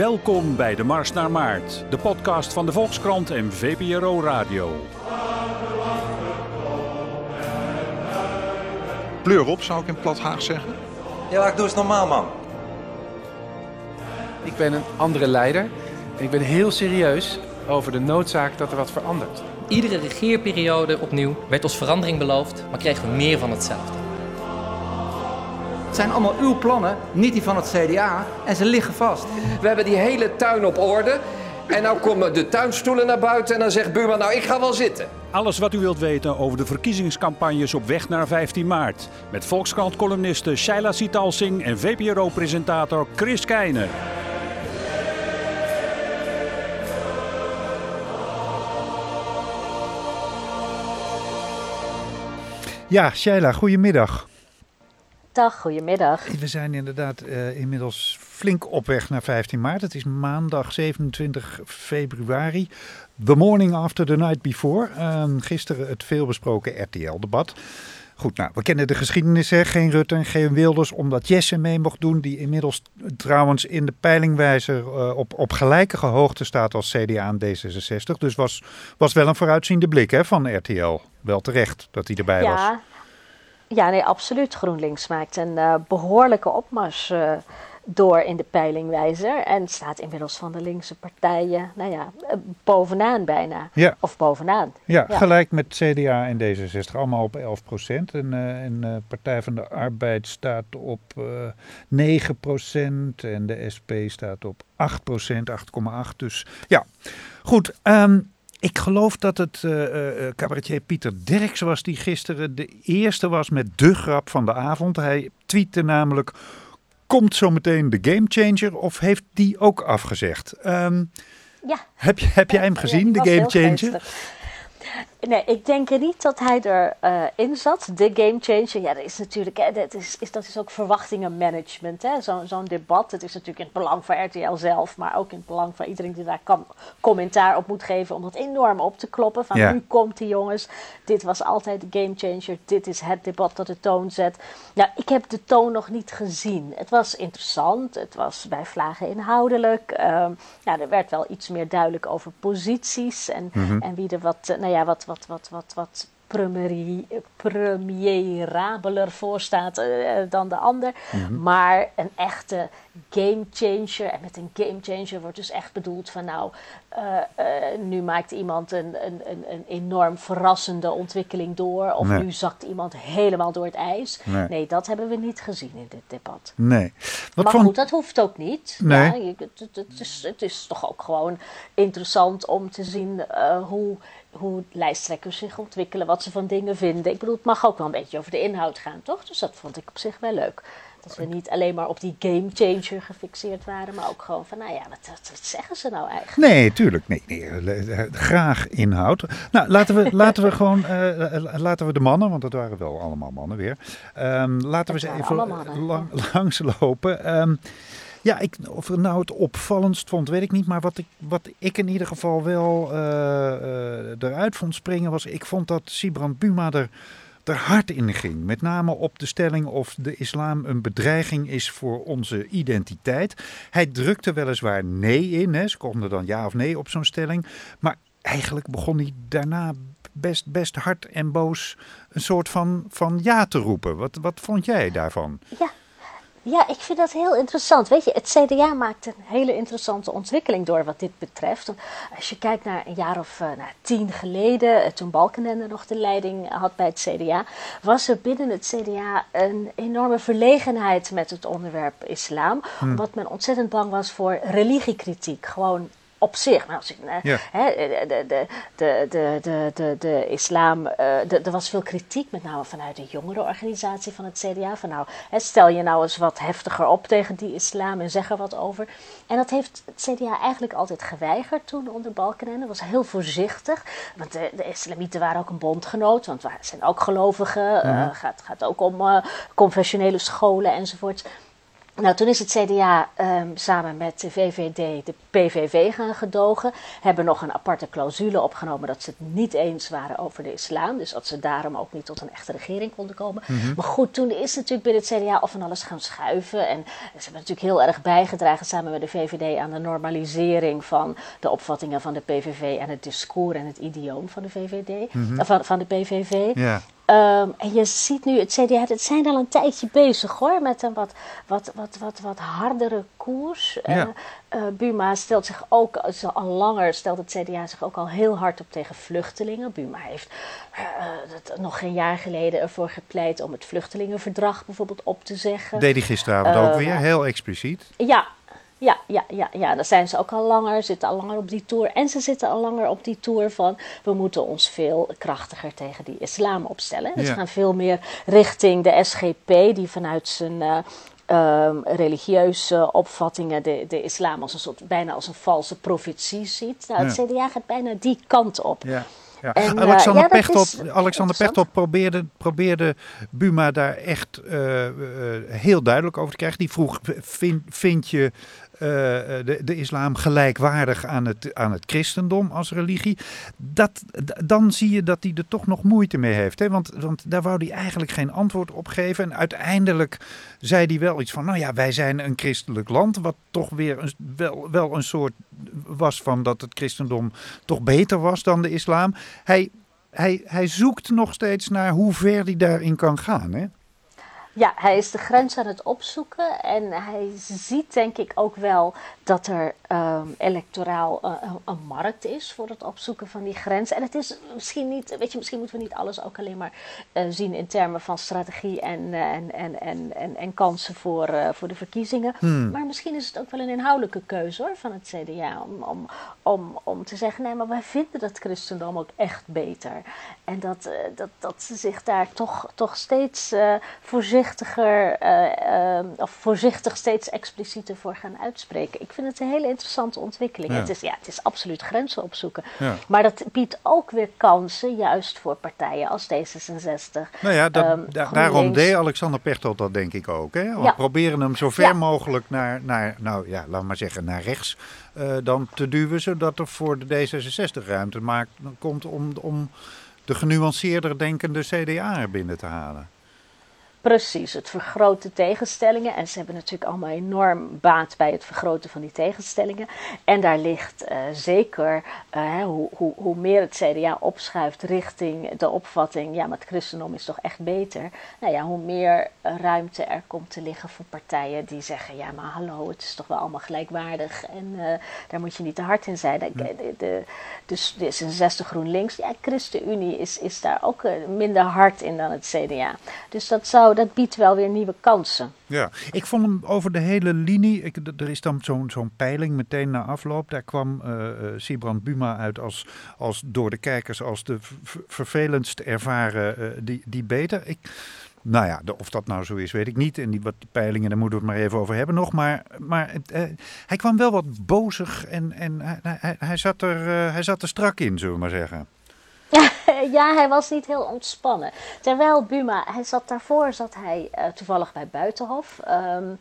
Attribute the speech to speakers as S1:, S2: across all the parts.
S1: Welkom bij de Mars naar Maart, de podcast van de Volkskrant en VPRO Radio.
S2: Pleur op, zou ik in plat Haag zeggen.
S3: Ja, ik doe eens normaal, man.
S4: Ik ben een andere leider en ik ben heel serieus over de noodzaak dat er wat verandert.
S5: Iedere regeerperiode opnieuw werd ons verandering beloofd, maar kregen we meer van hetzelfde.
S6: Het zijn allemaal uw plannen, niet die van het CDA, en ze liggen vast.
S7: We hebben die hele tuin op orde. En nou komen de tuinstoelen naar buiten en dan zegt buurman, nou ik ga wel zitten.
S1: Alles wat u wilt weten over de verkiezingscampagnes op weg naar 15 maart. Met Volkskrant-columniste Shaila Sitalsing en VPRO-presentator Chris Keijner.
S8: Ja, Shaila, goedemiddag.
S9: Dag, goedemiddag.
S8: We zijn inderdaad uh, inmiddels flink op weg naar 15 maart. Het is maandag 27 februari. The morning after the night before. Uh, gisteren het veelbesproken RTL-debat. Goed, nou, we kennen de geschiedenis, hè? geen Rutte en geen Wilders, omdat Jesse mee mocht doen, die inmiddels trouwens in de peilingwijzer uh, op, op gelijke hoogte staat als CDA en D66. Dus was, was wel een vooruitziende blik hè, van RTL. Wel terecht dat hij erbij
S9: ja.
S8: was.
S9: Ja, nee, absoluut. GroenLinks maakt een uh, behoorlijke opmars uh, door in de peilingwijzer. En staat inmiddels van de linkse partijen, nou ja, bovenaan bijna.
S8: Ja.
S9: Of bovenaan.
S8: Ja, ja, gelijk met CDA en D66, allemaal op 11 procent. En, uh, en Partij van de Arbeid staat op uh, 9 procent. En de SP staat op 8 procent, 8,8. Dus ja, goed. Um, ik geloof dat het uh, cabaretier Pieter Derks was die gisteren de eerste was met de grap van de avond. Hij tweette namelijk, komt zometeen de gamechanger of heeft die ook afgezegd? Um,
S9: ja.
S8: Heb, heb jij hem gezien,
S9: ja,
S8: de gamechanger?
S9: Nee, ik denk niet dat hij erin uh, zat. De gamechanger, ja, dat is natuurlijk, hè, dat, is, is, dat is ook verwachtingenmanagement. Zo'n zo debat, het is natuurlijk in het belang van RTL zelf, maar ook in het belang van iedereen die daar kan, commentaar op moet geven, om dat enorm op te kloppen. Van
S8: ja.
S9: nu komt die jongens, dit was altijd de gamechanger, dit is het debat dat de toon zet. Nou, ik heb de toon nog niet gezien. Het was interessant, het was bij vlagen inhoudelijk. Uh, ja, er werd wel iets meer duidelijk over posities en,
S8: Mhm.
S9: en wie er wat, nou ja, wat wat, wat, wat, wat premierabeler voor staat uh, dan de ander. Mm-hmm. Maar een echte game changer. En met een game changer wordt dus echt bedoeld van nou, uh, uh, nu maakt iemand een, een, een, een, enorm verrassende ontwikkeling door. Of
S8: nee.
S9: nu zakt iemand helemaal door het ijs.
S8: Nee.
S9: nee, dat hebben we niet gezien in dit debat.
S8: Nee.
S9: Wat maar goed, dat hoeft ook niet.
S8: Nee.
S9: Ja, je, het, het, is, het is toch ook gewoon interessant om te zien hoe hoe lijsttrekkers zich ontwikkelen, wat ze van dingen vinden. Ik bedoel, het mag ook wel een beetje over de inhoud gaan, toch? Dus dat vond ik op zich wel leuk. Dat we niet alleen maar op die game changer gefixeerd waren, maar ook gewoon van, nou ja, wat, wat, wat zeggen ze nou eigenlijk?
S8: Nee, tuurlijk. Nee, nee, graag inhoud. Nou, laten we, laten we gewoon, uh, laten we de mannen, want dat waren wel allemaal mannen weer. Um, laten we ze even lang, langs lopen. Um, ja, ik, of nou het opvallendst vond, weet ik niet. Maar wat ik, wat ik in ieder geval wel uh, uh, eruit vond springen was... ik vond dat Sibrand Buma er, er hard in ging. Met name op de stelling of de islam een bedreiging is voor onze identiteit. Hij drukte weliswaar nee in. Hè. Ze konden dan ja of nee op zo'n stelling. Maar eigenlijk begon hij daarna best, best hard en boos een soort van, van ja te roepen. Wat, wat vond jij daarvan?
S9: Ja. Ja, ik vind dat heel interessant. Weet je, het CDA maakt een hele interessante ontwikkeling door wat dit betreft. Als je kijkt naar een jaar of uh, nou, tien geleden, toen Balkenende nog de leiding had bij het CDA, was er binnen het CDA een enorme verlegenheid met het onderwerp islam. Hmm. Omdat men ontzettend bang was voor religiekritiek. Gewoon op zich. Nou,
S8: ja.
S9: hè, de, de, de, de, de, de, de islam, eh, er was veel kritiek, met name vanuit de jongerenorganisatie van het CDA. Van nou, hè, stel je nou eens wat heftiger op tegen die islam en zeg er wat over. En dat heeft het CDA eigenlijk altijd geweigerd toen onder Balkenende. Was heel voorzichtig, want de, islamieten waren ook een bondgenoot, want we zijn ook gelovigen. Het gaat, gaat ook om uh, confessionele scholen enzovoort. Nou, toen is het CDA ehm, samen met de VVD de PVV gaan gedogen. Hebben nog een aparte clausule opgenomen dat ze het niet eens waren over de islam. Dus dat ze daarom ook niet tot een echte regering konden komen.
S10: Mhm.
S9: Maar goed, toen is natuurlijk binnen het CDA of van alles gaan schuiven. En ze hebben natuurlijk heel erg bijgedragen samen met de VVD aan de normalisering van de opvattingen van de PVV en het discours en het idioom van de VVD,
S8: Mhm.
S9: van, van de PVV.
S8: Ja.
S9: Ehm, en je ziet nu, het CDA, het zijn al een tijdje bezig hoor, met een wat, wat, wat, wat, wat hardere koers.
S8: Ja.
S9: Eh, Buma stelt zich ook, al langer stelt het CDA zich ook al heel hard op tegen vluchtelingen. Buma heeft dat, nog geen jaar geleden ervoor gepleit om het vluchtelingenverdrag bijvoorbeeld op te zeggen.
S8: Deed hij gisteravond ook weer, heel expliciet.
S9: Ja, ja, ja, ja, ja, daar zijn ze ook al langer, zitten al langer op die tour. En ze zitten al langer op die tour van we moeten ons veel krachtiger tegen die islam opstellen.
S10: Ja.
S9: ze gaan veel meer richting de SGP, die vanuit zijn eh, ehm, religieuze opvattingen de, de islam als een soort, bijna als een valse profetie ziet. Nou, het
S8: Ja.
S9: CDA gaat bijna die kant op.
S8: Ja. Ja.
S9: En, eh,
S8: Alexander
S9: ja, dat
S8: Pechtold, Alexander. Pechtold probeerde, probeerde Buma daar echt eh, heel duidelijk over te krijgen. Die vroeg, vind, vind je de, de islam gelijkwaardig aan het, aan het christendom als religie? Dat, dan zie je dat hij er toch nog moeite mee heeft. Hè? Want, want daar wou hij eigenlijk geen antwoord op geven. En uiteindelijk zei hij wel iets van, nou ja, wij zijn een christelijk land. Wat toch weer een, wel, wel een soort was van dat het christendom toch beter was dan de islam. Hij, hij, hij zoekt nog steeds naar hoe ver hij daarin kan gaan. Hè?
S9: Ja, hij is de grens aan het opzoeken en hij ziet denk ik ook wel dat er ehm, electoraal eh, een, markt is voor het opzoeken van die grens. En het is misschien niet, weet je, misschien moeten we niet alles ook alleen maar eh, zien in termen van strategie en, eh, en, en, en, en, en kansen voor, voor de verkiezingen.
S10: Hmm.
S9: Maar misschien is het ook wel een inhoudelijke keuze hoor, van het CDA om, om, om, om te zeggen, nee, maar wij vinden dat christendom ook echt beter. En dat, dat, dat ze zich daar toch, toch steeds eh, voorzichtiger, eh, eh, of voorzichtig steeds explicieter voor gaan uitspreken. Ik vind het een hele interessante ontwikkeling.
S10: Ja.
S9: Het, is, ja, het is absoluut grenzen opzoeken.
S8: Ja.
S9: Maar dat biedt ook weer kansen, juist voor partijen als D66.
S8: Nou ja, dat,
S9: ehm,
S8: da- daarom deed Alexander Pechtold dat denk ik ook. Hè? We
S9: Ja.
S8: proberen hem zo ver mogelijk naar, naar, nou ja, laat maar zeggen, naar rechts eh, dan te duwen. Zodat er voor de D66 ruimte maakt, komt om, om de genuanceerder denkende CDA er binnen te halen.
S9: Precies, het vergroten tegenstellingen. En ze hebben natuurlijk allemaal enorm baat bij het vergroten van die tegenstellingen. En daar ligt eh, zeker, eh, hoe, hoe, hoe meer het CDA opschuift richting de opvatting, ja, maar het christendom is toch echt beter. Nou ja, hoe meer eh, ruimte er komt te liggen voor partijen die zeggen, ja, maar hallo, het is toch wel allemaal gelijkwaardig. En daar moet je niet te hard in zijn. De, de, de, dus de 66 GroenLinks, ja, ChristenUnie is, is daar ook minder hard in dan het CDA. Dus dat, zou, dat biedt wel weer nieuwe kansen.
S8: Ja, ik vond hem over de hele linie. Ik, er is dan zo'n peiling meteen na afloop. Daar kwam eh, Sibrand Buma uit als, als door de kijkers als de vervelendst ervaren eh, die, die beter. Ik, nou ja, of dat nou zo is, weet ik niet. En die wat peilingen, daar moeten we het maar even over hebben nog. Maar, maar hij kwam wel wat bozig en, en hij, hij, hij, zat er, hij zat er strak in, zullen we maar zeggen.
S9: Ja, hij was niet heel ontspannen. Terwijl Buma, hij zat daarvoor, zat hij eh, toevallig bij Buitenhof. ehm,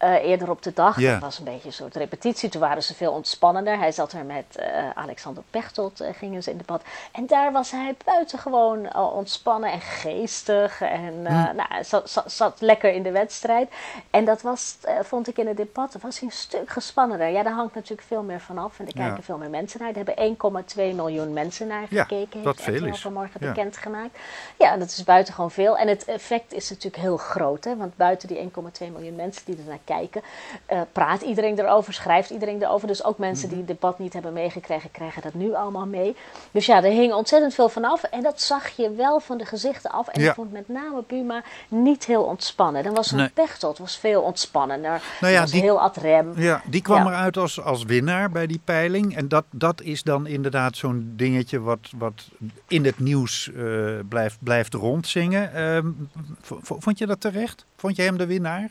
S9: eh, eerder op de dag. Dat was een beetje een soort repetitie. Toen waren ze veel ontspannender. Hij zat er met eh, Alexander Pechtold, eh, gingen ze in debat. En daar was hij buitengewoon uh, ontspannen en geestig. En eh,
S10: Hm.
S9: nou, zat, zat, zat lekker in de wedstrijd. En dat was, vond ik in het debat, was hij een stuk gespannender. Ja, daar hangt natuurlijk veel meer van af. En er
S8: Ja.
S9: kijken veel meer mensen naar. Er hebben 1,2 miljoen mensen naar
S8: Ja,
S9: gekeken.
S8: wat
S9: heeft
S8: veel is.
S9: vanmorgen
S8: Ja.
S9: bekendgemaakt. Ja, dat is buitengewoon veel. En het effect is natuurlijk heel groot. Hè? Want buiten die 1,2 miljoen mensen die er naar kijken, eh, praat iedereen erover, schrijft iedereen erover. Dus ook mensen
S8: Mhm.
S9: die het debat niet hebben meegekregen, krijgen dat nu allemaal mee. Dus ja, er hing ontzettend veel van af. En dat zag je wel van de gezichten af. En
S8: Ja.
S9: ik vond met name Buma niet heel ontspannen. Dan was zo'n
S8: Nee.
S9: Pechtold was veel ontspannender.
S8: Nou ja,
S9: was
S8: die-
S9: heel ad rem.
S8: Ja, die kwam
S9: Ja.
S8: eruit als, als winnaar bij die peiling. En dat, dat is dan inderdaad zo'n dingetje wat, wat in het nieuws eh, blijft, blijft rondzingen. Ehm, vond je dat terecht? Vond je hem de winnaar?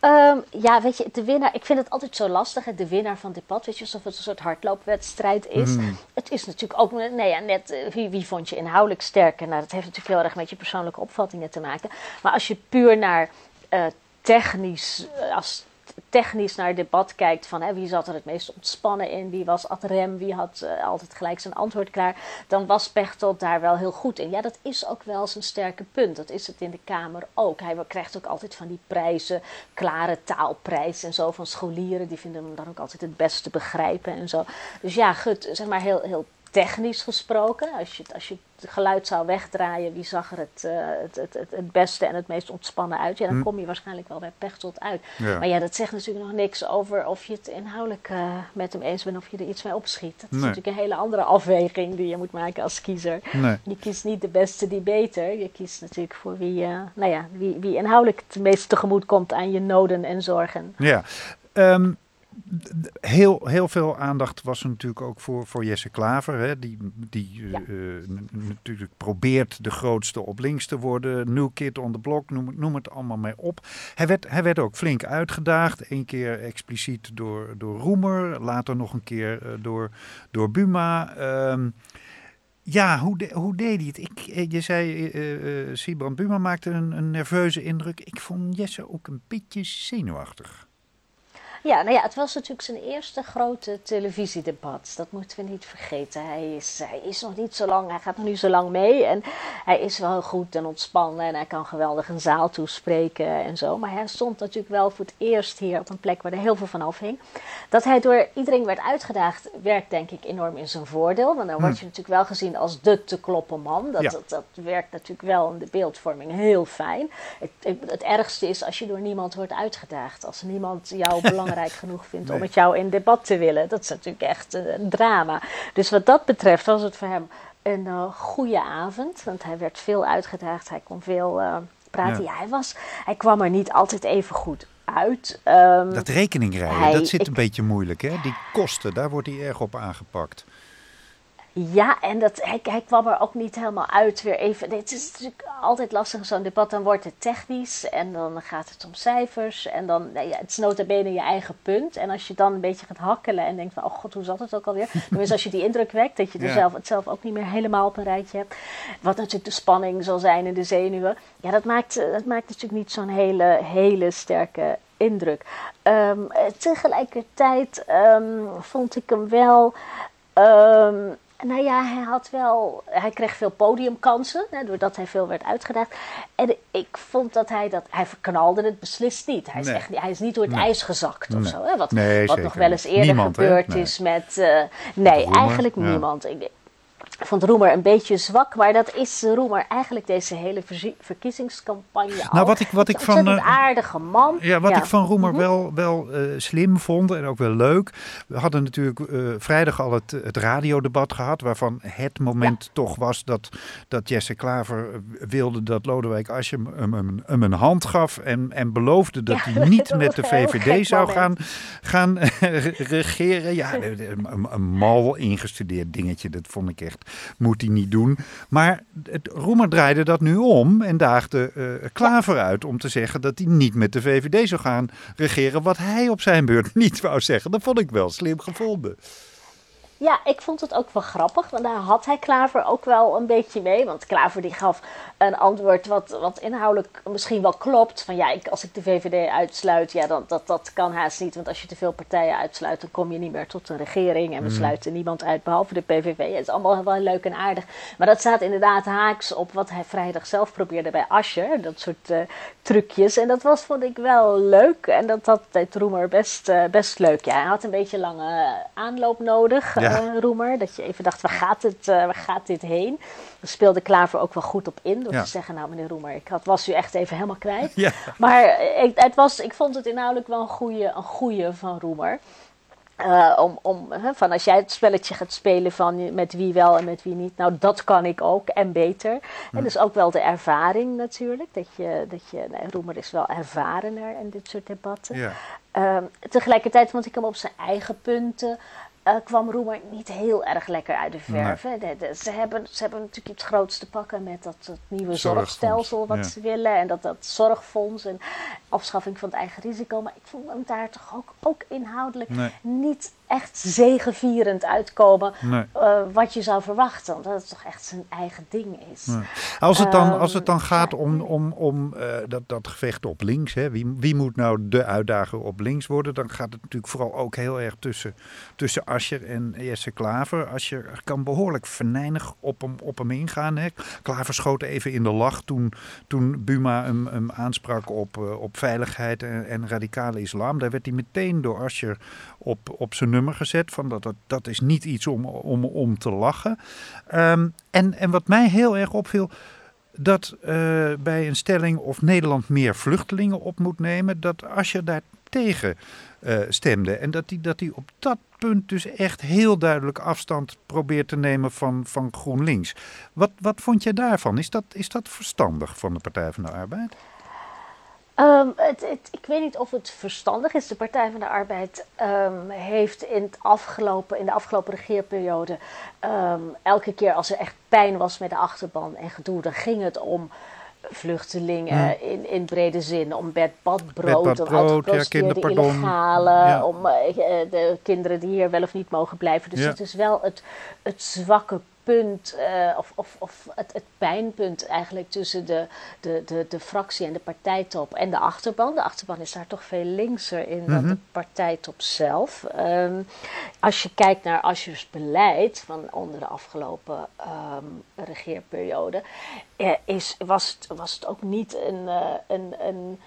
S9: Ehm, ja, weet je, de winnaar, ik vind het altijd zo lastig, hè, de winnaar van het debat, weet je, alsof het een soort hardloopwedstrijd is.
S10: Hmm.
S9: Het is natuurlijk ook, nee, ja, net eh, wie, wie vond je inhoudelijk sterker? Nou, dat heeft natuurlijk heel erg met je persoonlijke opvattingen te maken. Maar als je puur naar eh, technisch, eh, als technisch naar het debat kijkt van hè, wie zat er het meest ontspannen in, wie was ad rem, wie had uh, altijd gelijk zijn antwoord klaar, dan was Pechtold daar wel heel goed in. Ja, dat is ook wel zijn sterke punt. Dat is het in de Kamer ook. Hij krijgt ook altijd van die prijzen, klare taalprijs en zo van scholieren, die vinden hem dan ook altijd het beste begrijpen en zo. Dus ja, goed, zeg maar heel, heel technisch gesproken, als je, als je het geluid zou wegdraaien, wie zag er het, uh, het, het, het, het, beste en het meest ontspannen uit? Ja, dan hm. kom je waarschijnlijk wel bij Pechtold uit. Ja. Maar ja, dat zegt natuurlijk nog niks over of je het inhoudelijk uh, met hem eens bent of je er iets mee opschiet. Dat is
S8: nee.
S9: natuurlijk een hele andere afweging die je moet maken als kiezer.
S8: Nee.
S9: Je kiest niet de beste die beter. Je kiest natuurlijk voor wie, uh, nou ja, wie, wie inhoudelijk het meest tegemoet komt aan je noden en zorgen.
S8: Ja. Um, heel, heel veel aandacht was er natuurlijk ook voor, voor Jesse Klaver. Hè, die die
S9: ja.
S8: uh, natuurlijk probeert de grootste op links te worden. New Kid on the Block, noem, noem het allemaal maar op. Hij werd, hij werd ook flink uitgedaagd. Eén keer expliciet door, door Roemer. Later nog een keer uh, door, door Buma. Um, ja, hoe, de, hoe deed hij het? Ik, je zei, uh, Sibrand Buma maakte een, een nerveuze indruk. Ik vond Jesse ook een beetje zenuwachtig.
S9: Ja, nou ja, het was natuurlijk zijn eerste grote televisiedebat. Dat moeten we niet vergeten. Hij is, hij is nog niet zo lang, hij gaat nog niet zo lang mee. En hij is wel goed en ontspannen en hij kan geweldig een zaal toespreken en zo. Maar hij stond natuurlijk wel voor het eerst hier op een plek waar er heel veel van afhing. Dat hij door iedereen werd uitgedaagd, werkt denk ik enorm in zijn voordeel. Want dan word je natuurlijk wel gezien als de te kloppen man. Dat,
S8: ja.
S9: dat, dat, werkt natuurlijk wel in de beeldvorming heel fijn. Het, het, het ergste is als je door niemand wordt uitgedaagd. Als niemand jou belangrijk genoeg vindt
S8: Nee.
S9: om met jou in debat te willen. Dat is natuurlijk echt eh, een drama. Dus wat dat betreft was het voor hem een uh, goede avond. Want hij werd veel uitgedaagd. Hij kon veel uh, praten.
S8: Ja.
S9: Ja. hij, was, hij kwam er niet altijd even goed uit. Um,
S8: Dat rekeningrijden,
S9: hij-
S8: dat zit
S9: ik-
S8: een beetje moeilijk. Hè? Die kosten, daar wordt hij erg op aangepakt.
S9: Ja, en dat, hij, hij kwam er ook niet helemaal uit weer even. Het is natuurlijk altijd lastig zo'n debat. Dan wordt het technisch en dan gaat het om cijfers. En dan, nou ja, het is nota bene je eigen punt. En als je dan een beetje gaat hakkelen en denkt van... oh god, hoe zat het ook alweer? Tenminste, als je die indruk wekt dat je er
S8: Ja.
S9: zelf, het zelf ook niet meer helemaal op een rijtje hebt. Wat natuurlijk de spanning zal zijn en de zenuwen. Ja, dat maakt, eh, dat maakt natuurlijk niet zo'n hele, hele sterke indruk. Ehm, eh, tegelijkertijd ehm, vond ik hem wel... ehm, nou ja, hij had wel. Hij kreeg veel podiumkansen, hè, doordat hij veel werd uitgedaagd. En ik vond dat hij dat. Hij verknalde het beslist niet. Hij is,
S8: Nee.
S9: echt, niet- hij is niet door het
S8: Nee.
S9: ijs gezakt of
S8: Nee.
S9: zo. Hè, wat wat nog wel eens eerder
S8: Niemand,
S9: gebeurd is met. eh, nee, eigenlijk niemand. Ik vond Roemer een beetje zwak, maar dat is Roemer eigenlijk deze hele verkiezingscampagne al.
S8: Nou, wat ik- wat ik
S9: een
S8: van,
S9: ontzettend
S8: eh,
S9: aardige man.
S8: Ja, wat ik van Roemer
S9: Mhm.
S8: wel, wel eh, slim vond en ook wel leuk. We hadden natuurlijk eh, vrijdag al het, het radiodebat gehad. Waarvan het moment toch was dat, dat Jesse Klaver wilde dat Lodewijk Asscher hem, hem, hem een hand gaf. En, en beloofde dat
S9: Ja,
S8: hij niet
S9: dat
S8: met de
S9: een
S8: VVD zou gaan,
S9: moment.
S8: gaan regeren. Ja, een, een, een mal ingestudeerd dingetje. Dat vond ik echt, moet hij niet doen. Maar het, Roemer draaide dat nu om en daagde eh, Klaver uit om te zeggen dat hij niet met de VVD zou gaan regeren. Wat hij op zijn beurt niet wou zeggen. Dat vond ik wel slim gevonden.
S9: Ja, ik vond het ook wel grappig, want daar had hij Klaver ook wel een beetje mee. Want Klaver die gaf een antwoord wat, wat inhoudelijk misschien wel klopt. Van ja, ik, als ik de VVD uitsluit, ja, dan, dat, dat kan haast niet. Want als je te veel partijen uitsluit, dan kom je niet meer tot een regering. En we sluiten niemand uit, behalve de PVV. Het is allemaal wel leuk en aardig. Maar dat staat inderdaad haaks op wat hij vrijdag zelf probeerde bij Ascher. Dat soort eh, trucjes. En dat was, vond ik wel leuk. En dat had deed Roemer best, eh, best leuk. Ja, hij had een beetje lange aanloop nodig,
S8: Ja.
S9: Eh, Roemer. Dat je even dacht, waar gaat, het, eh, waar gaat dit heen? Daar speelde Klaver ook wel goed op in. Door
S8: Ja.
S9: te zeggen, nou meneer Roemer, ik had, was u echt even helemaal kwijt.
S8: Ja.
S9: Maar ik, het was, ik vond het inhoudelijk wel een goede, een goede van Roemer. Eh, om, om, hè, van als jij het spelletje gaat spelen van met wie wel en met wie niet, nou dat kan ik ook en beter. En dus ook wel de ervaring natuurlijk, dat je, dat je nou, Roemer is wel ervarener in dit soort debatten.
S8: Ja.
S9: Ehm, tegelijkertijd vond ik hem op zijn eigen punten uh, kwam Roemer niet heel erg lekker uit de verf. ze, hebben, ze hebben natuurlijk het grootste pakken met dat, dat nieuwe zorgstelsel wat ze willen. En dat, dat zorgfonds en afschaffing van het eigen risico. Maar ik vond hem daar toch ook, ook inhoudelijk niet echt zegevierend uitkomen. Uh, wat je zou verwachten. Omdat het toch echt zijn eigen ding is.
S8: Als, het dan, als het dan ehm, gaat om, om, om uh, dat, dat gevecht op links. Hè, wie, wie moet nou de uitdager op links worden? Dan gaat het natuurlijk vooral ook heel erg tussen, tussen Ascher en Jesse Klaver. Ascher kan behoorlijk venijnig op hem, op hem ingaan. Hè. Klaver schoot even in de lach toen, toen Buma hem, hem aansprak op, uh, op veiligheid en, en radicale islam. Daar werd hij meteen door Ascher op, op zijn nummer gezet. Van dat, dat, dat is niet iets om, om, om te lachen. Um, en, en wat mij heel erg opviel dat uh, bij een stelling of Nederland meer vluchtelingen op moet nemen, dat als je daar tegen uh, stemde. En dat hij dat die op dat punt dus echt heel duidelijk afstand probeert te nemen van, van GroenLinks. Wat, wat vond je daarvan? Is dat, is dat verstandig van de Partij van de Arbeid?
S9: Um, het, het, ik weet niet of het verstandig is. De Partij van de Arbeid um, heeft in, het afgelopen, in de afgelopen regeerperiode um, elke keer als er echt pijn was met de achterban en gedoe, dan ging het om vluchtelingen ja. in, in brede zin, om bed, bad, brood, om uitgeprocedeerde ja, illegale, ja. om uh, de kinderen die hier wel of niet mogen blijven. Dus het is wel het, het zwakke punt, uh, of, of, of het, het, pijnpunt eigenlijk tussen de, de, de, de fractie en de partijtop en de achterban. De achterban is daar toch veel linkser in dan de mhm. partijtop zelf. Um, als je kijkt naar Aschers beleid van onder de afgelopen um, regeerperiode, uh, is, was, het, was het ook niet een, uh, een, een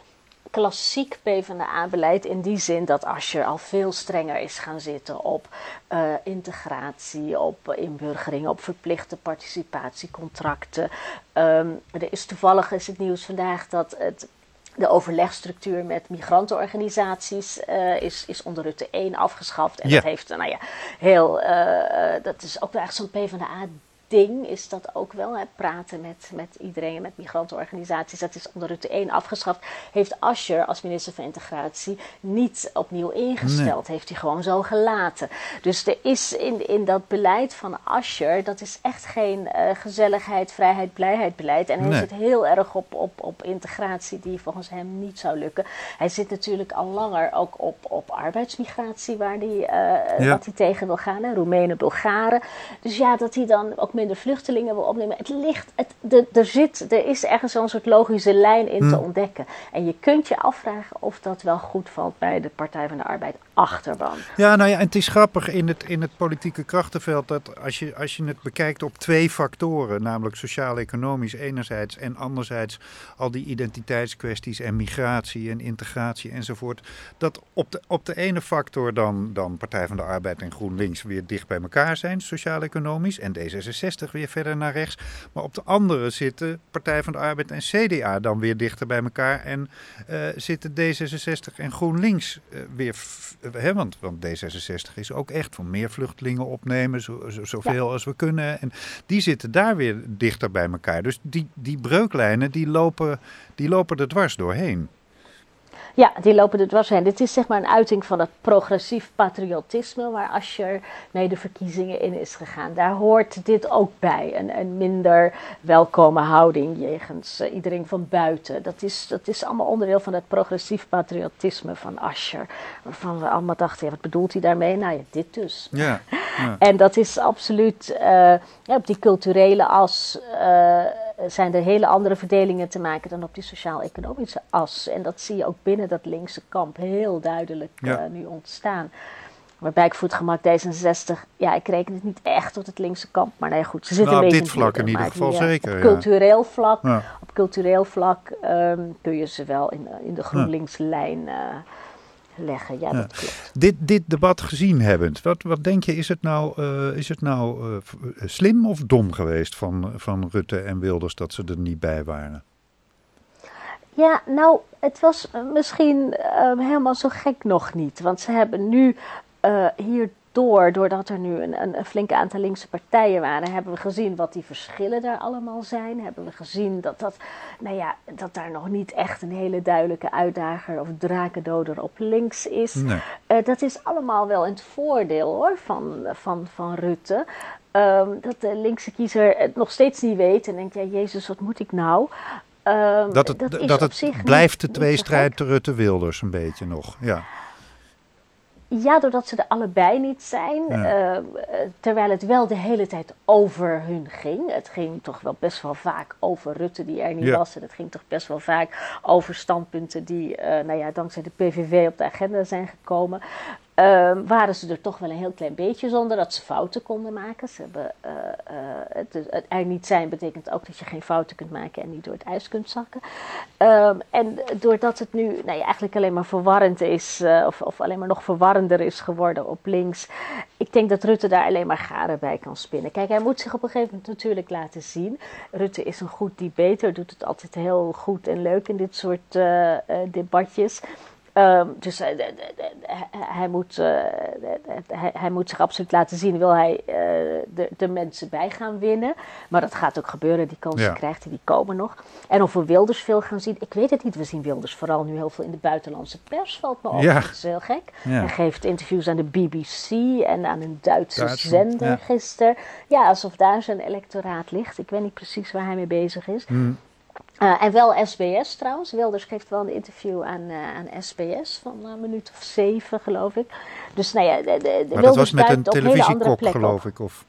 S9: klassiek PvdA-beleid in die zin dat Asscher al veel strenger is gaan zitten op uh, integratie, op inburgering, op verplichte participatiecontracten. Um, er is toevallig is het nieuws vandaag dat het de overlegstructuur met migrantenorganisaties uh, is, is onder Rutte 1 afgeschaft. En ja. dat heeft, nou ja, heel, uh, dat is ook wel echt zo'n PvdA ding is dat ook wel. Hè, praten met, met iedereen, met migrantenorganisaties. Dat is onder Rutte 1 afgeschaft. Heeft Ascher als minister van Integratie niet opnieuw ingesteld. Heeft hij gewoon zo gelaten. Dus er is in, in dat beleid van Ascher, dat is echt geen uh, gezelligheid, vrijheid, blijheid beleid. En hij nee. zit heel erg op, op, op integratie die volgens hem niet zou lukken. Hij zit natuurlijk al langer ook op, op arbeidsmigratie, waar hij, uh, ja. wat hij tegen wil gaan. Hè, Roemenen, Bulgaren. Dus ja, dat hij dan ook minder vluchtelingen wil opnemen. Het ligt, het, de, er, zit, er is ergens zo'n soort logische lijn in te hmm. ontdekken. En je kunt je afvragen of dat wel goed valt bij de Partij van de Arbeid achterban.
S8: Ja, nou ja, en het is grappig in het, in het politieke krachtenveld dat als je, als je het bekijkt op twee factoren, namelijk sociaal-economisch enerzijds en anderzijds al die identiteitskwesties en migratie en integratie enzovoort, dat op de, op de ene factor dan, dan Partij van de Arbeid en GroenLinks weer dicht bij elkaar zijn, sociaal-economisch, en D66 weer verder naar rechts. Maar op de andere zitten Partij van de Arbeid en CDA dan weer dichter bij elkaar en uh, zitten D66 en GroenLinks uh, weer Hè, want, want D66 is ook echt van meer vluchtelingen opnemen, zo, zo, zoveel ja. als we kunnen. En die zitten daar weer dichter bij elkaar. Dus die, die breuklijnen die lopen, die lopen er dwars doorheen.
S9: Ja, die lopen er dwars heen. Dit is zeg maar een uiting van het progressief patriotisme waar Asscher mee de verkiezingen in is gegaan. Daar hoort dit ook bij. Een, een minder welkome houding jegens uh, iedereen van buiten. Dat is, dat is allemaal onderdeel van het progressief patriotisme van Asscher. Waarvan we allemaal dachten, ja, wat bedoelt hij daarmee? Nou ja, dit dus.
S8: Ja,
S9: ja. en dat is absoluut uh, ja, op die culturele as... Uh, zijn er hele andere verdelingen te maken dan op die sociaal-economische as. En dat zie je ook binnen dat linkse kamp heel duidelijk ja. uh, nu ontstaan. Waarbij ik voor het gemak D66, ja, ik reken het niet echt tot het linkse kamp, maar nee, goed, ze zitten
S8: nou,
S9: een
S8: beetje op dit vlak in ieder geval zeker.
S9: Op cultureel vlak, ja. op cultureel vlak um, kun je ze wel in, in de GroenLinks-lijn uh, leggen. Ja, ja, dat klopt.
S8: Dit, dit debat gezien hebbend, wat, wat denk je, is het nou, uh, is het nou uh, slim of dom geweest van, van Rutte en Wilders dat ze er niet bij waren?
S9: Ja, nou, het was misschien uh, helemaal zo gek nog niet. Want ze hebben nu hier door, doordat er nu een, een, een, flinke aantal linkse partijen waren, hebben we gezien wat die verschillen daar allemaal zijn. Hebben we gezien dat, dat, nou ja, dat daar nog niet echt een hele duidelijke uitdager of drakendoder op links is.
S8: Nee.
S9: Uh, dat is allemaal wel in het voordeel hoor, van, van, van Rutte. Um, dat de linkse kiezer het nog steeds niet weet en denkt, ja jezus, wat moet ik nou? Um,
S8: dat het,
S9: dat,
S8: dat het blijft de tweestrijd Rutte-Wilders een beetje nog, ja.
S9: Ja, doordat ze er allebei niet zijn. Ja. Uh, terwijl het wel de hele tijd over hun ging. Het ging toch wel best wel vaak over Rutte die er niet ja. was. En het ging toch best wel vaak over standpunten die, uh, nou ja, dankzij de PVV op de agenda zijn gekomen. Uh, waren ze er toch wel een heel klein beetje zonder dat ze fouten konden maken. Ze hebben, uh, uh, het, het, er niet zijn betekent ook dat je geen fouten kunt maken en niet door het ijs kunt zakken. Um, en doordat het nu nou ja, eigenlijk alleen maar verwarrend is, uh, of, of, alleen maar nog verwarrender is geworden op links. Ik denk dat Rutte daar alleen maar garen bij kan spinnen. Kijk, hij moet zich op een gegeven moment natuurlijk laten zien. Rutte is een goed debater, doet het altijd heel goed en leuk in dit soort debatjes. Um, dus hij, hij, moet, uh, hij, hij, moet zich absoluut laten zien, wil hij uh, de, de, mensen bij gaan winnen. Maar dat gaat ook gebeuren, die kansen ja. krijgt hij, die komen nog. En of we Wilders veel gaan zien, ik weet het niet. We zien Wilders vooral nu heel veel in de buitenlandse pers, valt me op.
S8: Ja.
S9: Dat is heel gek.
S8: Ja.
S9: Hij geeft interviews aan de BBC en aan een Duitse
S8: Duits,
S9: zender gisteren. Ja, alsof daar zijn electoraat ligt. Ik weet niet precies waar hij mee bezig is.
S8: Hmm.
S9: Uh, en wel SBS trouwens. Wilders geeft wel een interview aan, uh, aan SBS van een minuut of zeven, geloof ik. Dus nou ja, de, de,
S8: maar dat was met een televisiekok, geloof ik? Of...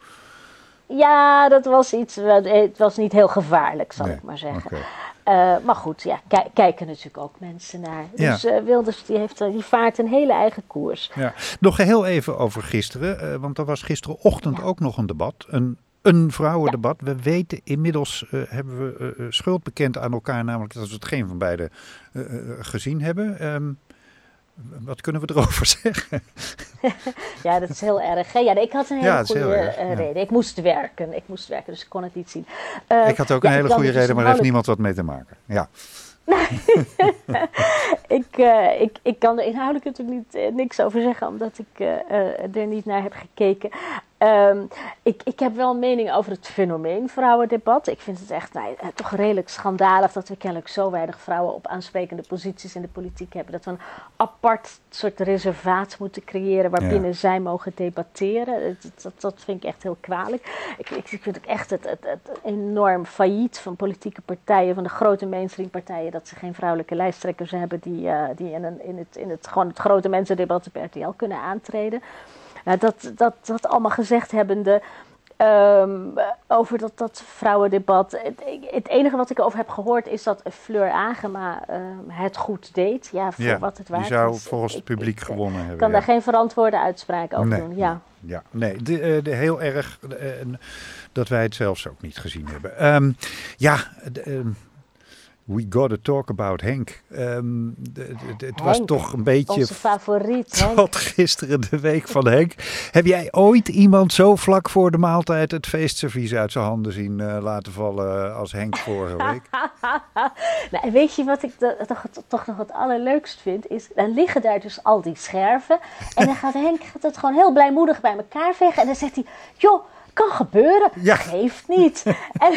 S9: Ja, dat was iets. Het was niet heel gevaarlijk, zal nee. ik maar zeggen.
S8: Okay.
S9: Uh, maar goed, ja, kijken natuurlijk ook mensen naar. Dus. Wilders die, heeft, die vaart een hele eigen koers.
S8: Ja. Nog heel even over gisteren, want er was gisterenochtend ja. ook nog een debat. Een een vrouwendebat. Ja. We weten inmiddels, uh, hebben we uh, schuld bekend aan elkaar, namelijk dat we het geen van beiden uh, gezien hebben. Um, wat kunnen we erover zeggen?
S9: ja, dat is heel erg. Hè? Ja, ik had een hele ja, goede erg, ja. reden. Ik moest werken. Ik moest werken, dus ik kon het niet zien.
S8: ik had ook een hele goede reden, maar er heeft niemand wat mee te maken. Ja.
S9: ik, uh, ik, ik kan er inhoudelijk natuurlijk niet, uh, niks over zeggen, omdat ik uh, er niet naar heb gekeken. Um, ik, ik heb wel een mening over het fenomeen vrouwendebat. Ik vind het echt nou, toch redelijk schandalig dat we kennelijk zo weinig vrouwen op aansprekende posities in de politiek hebben. Dat we een apart soort reservaat moeten creëren waarbinnen ja. zij mogen debatteren. Dat, dat, dat, vind ik echt heel kwalijk. Ik, ik, ik vind ook echt het, het, het, enorm failliet van politieke partijen, van de grote mainstream partijen, dat ze geen vrouwelijke lijsttrekkers hebben die, uh, die in, een, in, het, in het, gewoon het grote mensendebat op RTL kunnen aantreden. Nou, dat, dat, dat allemaal gezegd hebbende um, over dat, dat vrouwendebat. Het, het, enige wat ik erover heb gehoord is dat Fleur Agema um, het goed deed. Ja, voor
S8: ja,
S9: wat het waard
S8: die zou
S9: is.
S8: volgens het publiek
S9: ik,
S8: gewonnen
S9: ik,
S8: hebben.
S9: kan
S8: ja.
S9: daar geen verantwoorde uitspraak over
S8: nee,
S9: doen. Ja.
S8: Ja, nee, de, de heel erg uh, dat wij het zelfs ook niet gezien hebben. Um, ja, de, um, We gotta talk about Henk. Um, het was toch een beetje.
S9: Onze favoriet.
S8: Tot gisteren de week van Henk. Heb jij ooit iemand zo vlak voor de maaltijd het feestservies uit zijn handen zien uh, laten vallen als Henk vorige week?
S9: nou, weet je wat ik toch, toch nog het allerleukst vind? Is dan liggen daar dus al die scherven. En dan gaat Henk gaat het gewoon heel blijmoedig bij elkaar vegen. En dan zegt hij: Joh kan gebeuren,
S8: ja.
S9: geeft niet. en,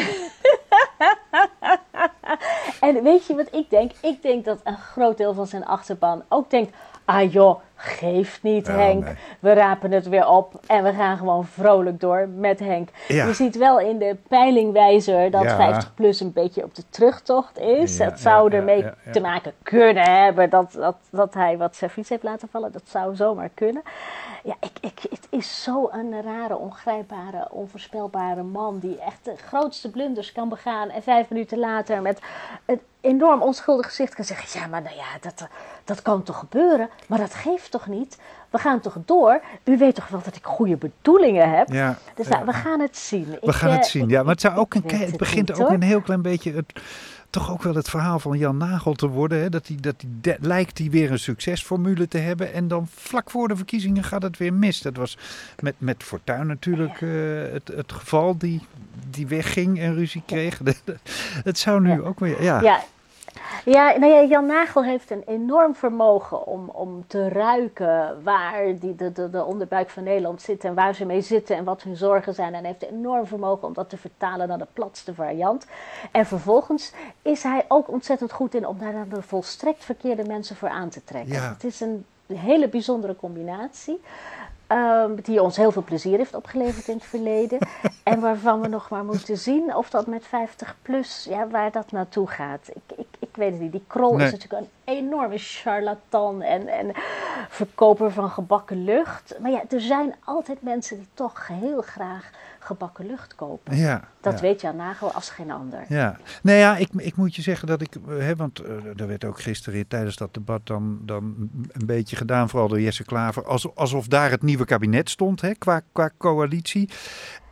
S9: en weet je wat ik denk? Ik denk dat een groot deel van zijn achterban ook denkt... Ah joh, geeft niet Henk.
S8: nee.
S9: We rapen het weer op en we gaan gewoon vrolijk door met Henk.
S8: Ja.
S9: Je ziet wel in de peilingwijzer dat
S8: Ja.
S9: 50 plus een beetje op de terugtocht is.
S8: Ja,
S9: het zou ermee te maken kunnen hebben dat, dat, dat hij wat servies heeft laten vallen. Dat zou zomaar kunnen. Ja, ik, ik, het is zo'n rare, ongrijpbare, onvoorspelbare man die echt de grootste blunders kan begaan en vijf minuten later met een enorm onschuldig gezicht kan zeggen: Ja, maar nou ja, dat, dat kan toch gebeuren, maar dat geeft toch niet? We gaan toch door? U weet toch wel dat ik goede bedoelingen heb?
S8: Ja,
S9: Dus
S8: ja.
S9: nou, we gaan het zien.
S8: We gaan het zien. Ja, maar het, zou ook een, het
S9: het
S8: begint
S9: niet,
S8: ook een heel klein beetje het, toch ook wel het verhaal van Jan Nagel te worden. Hè? Dat hij dat die de- lijkt hij weer een succesformule te hebben. En dan vlak voor de verkiezingen gaat het weer mis. Dat was met, met Fortuyn natuurlijk eh, het, het geval. Die, die wegging en ruzie kreeg. het zou nu ook weer. Ja.
S9: Ja. Ja, nou ja, Jan Nagel heeft een enorm vermogen om, om te ruiken waar die, de, de, de onderbuik van Nederland zit en waar ze mee zitten en wat hun zorgen zijn. En hij heeft een enorm vermogen om dat te vertalen naar de platste variant. En vervolgens is hij ook ontzettend goed in om daar de volstrekt verkeerde mensen voor aan te trekken.
S8: Ja.
S9: Het is een hele bijzondere combinatie. Ehm, die ons heel veel plezier heeft opgeleverd in het verleden. en waarvan we nog maar moeten zien of dat met 50 plus, ja, waar dat naartoe gaat. Ik, ik, ik weet het niet. Die Krol
S8: Nee.
S9: is natuurlijk een enorme charlatan en, en verkoper van gebakken lucht. Maar ja, er zijn altijd mensen die toch heel graag gebakken lucht kopen.
S8: Ja,
S9: Dat
S8: ja.
S9: weet Jan Nagel als geen ander.
S8: Ja, nou ja, ik, ik moet je zeggen dat ik, hè, want eh, er werd ook gisteren tijdens dat debat dan, dan een beetje gedaan, vooral door Jesse Klaver, als, alsof daar het nieuwe kabinet stond hè, qua, qua coalitie.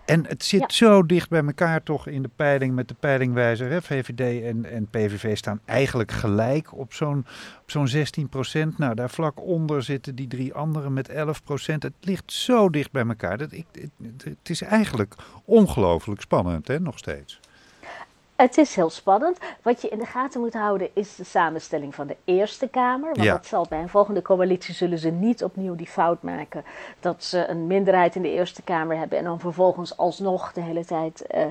S8: En het zit
S9: Ja.
S8: zo dicht bij elkaar toch in de peiling met de peilingwijzer. Hè? VVD en, en PVV staan eigenlijk gelijk op zo'n zo'n 16 procent. Nou, daar vlak onder zitten die drie anderen met 11 procent. Het ligt zo dicht bij elkaar. Dat ik, het, het is eigenlijk ongelooflijk spannend, hè, nog steeds.
S9: Het is heel spannend. Wat je in de gaten moet houden is de samenstelling van de Eerste Kamer. Want
S8: Ja.
S9: dat zal bij een volgende coalitie zullen ze niet opnieuw die fout maken. Dat ze een minderheid in de Eerste Kamer hebben en dan vervolgens alsnog de hele tijd eh,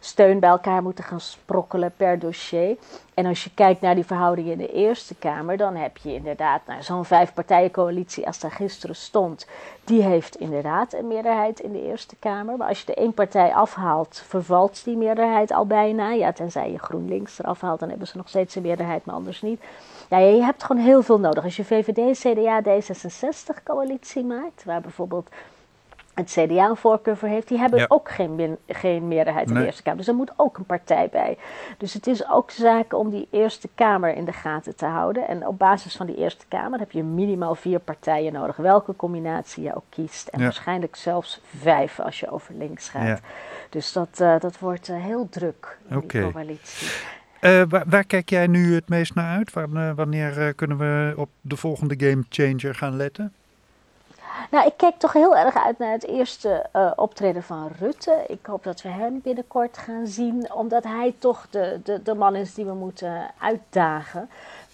S9: steun bij elkaar moeten gaan sprokkelen per dossier. En als je kijkt naar die verhoudingen in de Eerste Kamer, dan heb je inderdaad nou, zo'n vijfpartijencoalitie als daar gisteren stond. Die heeft inderdaad een meerderheid in de Eerste Kamer. Maar als je de één partij afhaalt, vervalt die meerderheid al bijna. Ja, tenzij je GroenLinks eraf haalt, dan hebben ze nog steeds een meerderheid, maar anders niet. Ja, je hebt gewoon heel veel nodig. Als je VVD, CDA, D66 coalitie maakt, waar bijvoorbeeld het CDA een voorkeur voor heeft, die hebben
S8: Ja.
S9: ook geen, geen meerderheid in
S8: Nee.
S9: de Eerste Kamer. Dus er moet ook een partij bij. Dus het is ook zaak om die Eerste Kamer in de gaten te houden. En op basis van die Eerste Kamer heb je minimaal vier partijen nodig, welke combinatie je ook kiest. En
S8: Ja.
S9: waarschijnlijk zelfs vijf als je over links gaat.
S8: Ja.
S9: Dus dat, eh, dat wordt eh, heel druk in die coalitie.
S8: Eh, waar, waar kijk jij nu het meest naar uit? Wanneer kunnen we op de volgende game changer gaan letten?
S9: Nou, ik kijk toch heel erg uit naar het eerste optreden van Rutte. Ik hoop dat we hem binnenkort gaan zien, omdat hij toch de, de, de man is die we moeten uitdagen.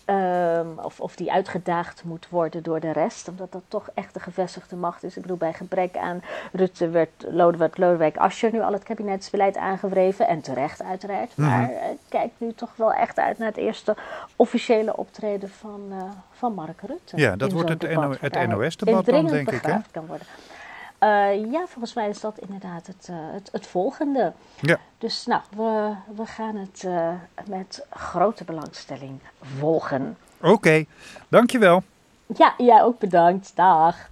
S9: Ehm, of, of die uitgedaagd moet worden door de rest, omdat dat toch echt de gevestigde macht is. Ik bedoel, bij gebrek aan Rutte werd Lodewijk, Lodewijk Asscher nu al het kabinetsbeleid aangewreven. En terecht uiteraard.
S8: Mhm.
S9: Maar ik kijk nu toch wel echt uit naar het eerste officiële optreden van, eh, van Mark Rutte.
S8: Ja, dat wordt het NOS-debat dan, denk ik, hè?
S9: kan worden. Eh, ja, volgens mij is dat inderdaad het, eh, het, het volgende.
S8: Ja.
S9: Dus nou, we, we gaan het eh, met grote belangstelling volgen.
S8: Oké, dankjewel.
S9: Ja, jij ook bedankt. Dag.